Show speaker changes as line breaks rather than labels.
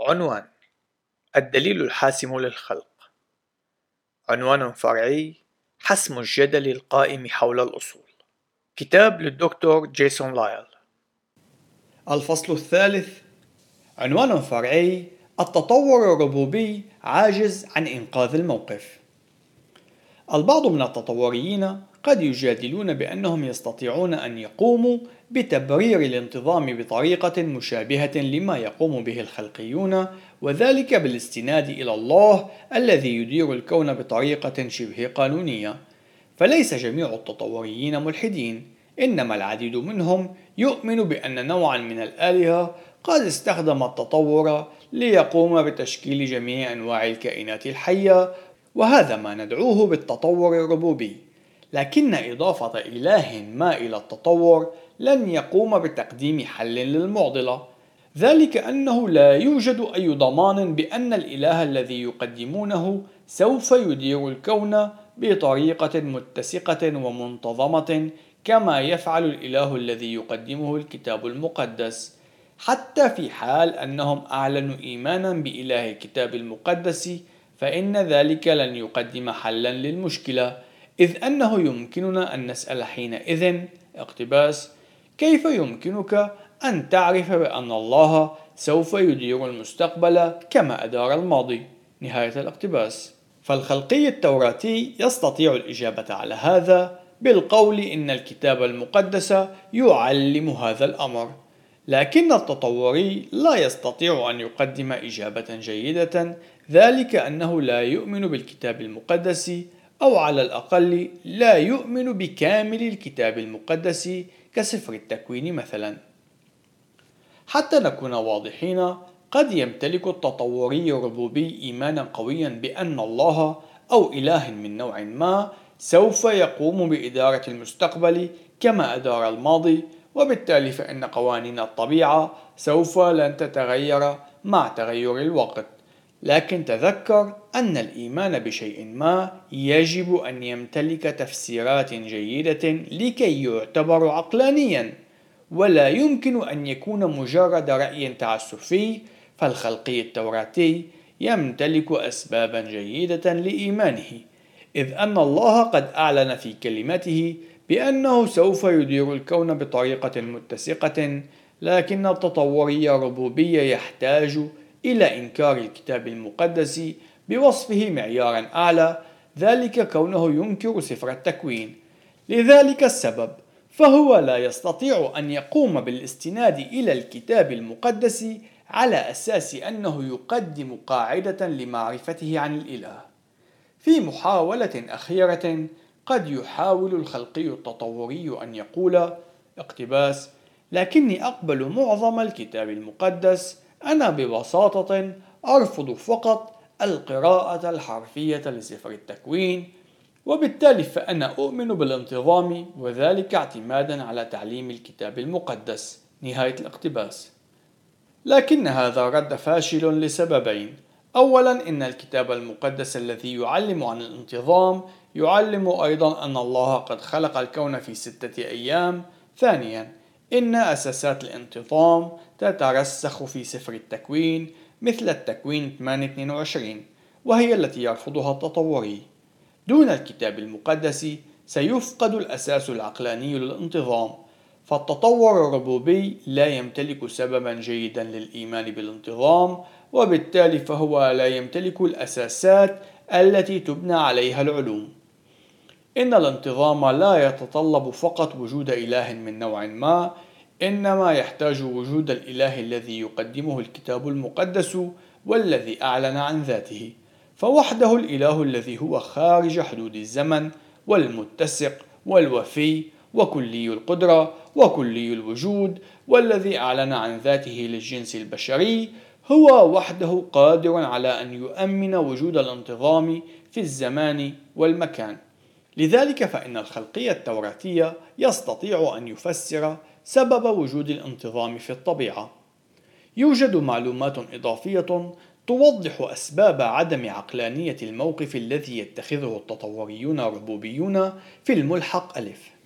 عنوان الدليل الحاسم للخلق. عنوان فرعي حسم الجدل القائم حول الأصول. كتاب للدكتور جيسون لايل.
الفصل الثالث عنوان فرعي التطور الربوبي عاجز عن إنقاذ الموقف. البعض من التطوريين قد يجادلون بأنهم يستطيعون أن يقوموا بتبرير الانتظام بطريقة مشابهة لما يقوم به الخلقيون وذلك بالاستناد إلى الله الذي يدير الكون بطريقة شبه قانونية. فليس جميع التطوريين ملحدين إنما العديد منهم يؤمن بأن نوعا من الآلهة قد استخدم التطور ليقوم بتشكيل جميع أنواع الكائنات الحية وهذا ما ندعوه بالتطور الربوبي. لكن إضافة إله ما إلى التطور لن يقوم بتقديم حل للمعضلة. ذلك أنه لا يوجد أي ضمان بأن الإله الذي يقدمونه سوف يدير الكون بطريقة متسقة ومنتظمة كما يفعل الإله الذي يقدمه الكتاب المقدس. حتى في حال أنهم أعلنوا إيمانا بإله الكتاب المقدس فإن ذلك لن يقدم حلا للمشكلة إذ أنه يمكننا أن نسأل حينئذ اقتباس كيف يمكنك أن تعرف بأن الله سوف يدير المستقبل كما أدار الماضي؟ نهاية الاقتباس. فالخلقي التوراتي يستطيع الإجابة على هذا بالقول إن الكتاب المقدس يعلم هذا الأمر. لكن التطوري لا يستطيع أن يقدم إجابة جيدة ذلك أنه لا يؤمن بالكتاب المقدس أو على الأقل لا يؤمن بكامل الكتاب المقدس كسفر التكوين مثلا. حتى نكون واضحين قد يمتلك التطوري الربوبي إيمانا قويا بأن الله أو إله من نوع ما سوف يقوم بإدارة المستقبل كما أدار الماضي وبالتالي فإن قوانين الطبيعة سوف لن تتغير مع تغير الوقت. لكن تذكر أن الإيمان بشيء ما يجب أن يمتلك تفسيرات جيدة لكي يعتبر عقلانيا ولا يمكن أن يكون مجرد رأي تعسفي فالخلقي التوراتي يمتلك أسبابا جيدة لإيمانه إذ أن الله قد أعلن في كلمته بأنه سوف يدير الكون بطريقة متسقة لكن التطوري الربوبي يحتاج إلى إنكار الكتاب المقدس بوصفه معيارا أعلى ذلك كونه ينكر سفر التكوين. لذلك السبب فهو لا يستطيع أن يقوم بالاستناد إلى الكتاب المقدس على أساس أنه يقدم قاعدة لمعرفته عن الإله. في محاولة أخيرة قد يحاول الخلقي التطوري أن يقول اقتباس لكني أقبل معظم الكتاب المقدس. أنا ببساطة أرفض فقط القراءة الحرفية لسفر التكوين وبالتالي فأنا أؤمن بالانتظام وذلك اعتمادا على تعليم الكتاب المقدس. نهاية الاقتباس. لكن هذا رد فاشل لسببين. أولا إن الكتاب المقدس الذي يعلم عن الانتظام يعلم أيضا أن الله قد خلق الكون في ستة أيام. ثانيا إن أساسات الانتظام تترسخ في سفر التكوين مثل التكوين 822 وهي التي يرفضها التطوري. دون الكتاب المقدس سيفقد الأساس العقلاني للانتظام فالتطور الربوبي لا يمتلك سببا جيدا للإيمان بالانتظام وبالتالي فهو لا يمتلك الأساسات التي تبنى عليها العلوم. إن الانتظام لا يتطلب فقط وجود إله من نوع ما إنما يحتاج وجود الإله الذي يقدمه الكتاب المقدس والذي أعلن عن ذاته فوحده الإله الذي هو خارج حدود الزمن والمتسق والوفي وكلي القدرة وكلي الوجود والذي أعلن عن ذاته للجنس البشري هو وحده قادر على أن يؤمن وجود الانتظام في الزمان والمكان. لذلك فإن الخلقية التوراتية يستطيع أن يفسر سبب وجود الانتظام في الطبيعة. يوجد معلومات إضافية توضح أسباب عدم عقلانية الموقف الذي يتخذه التطوريون الربوبيون في الملحق ألف.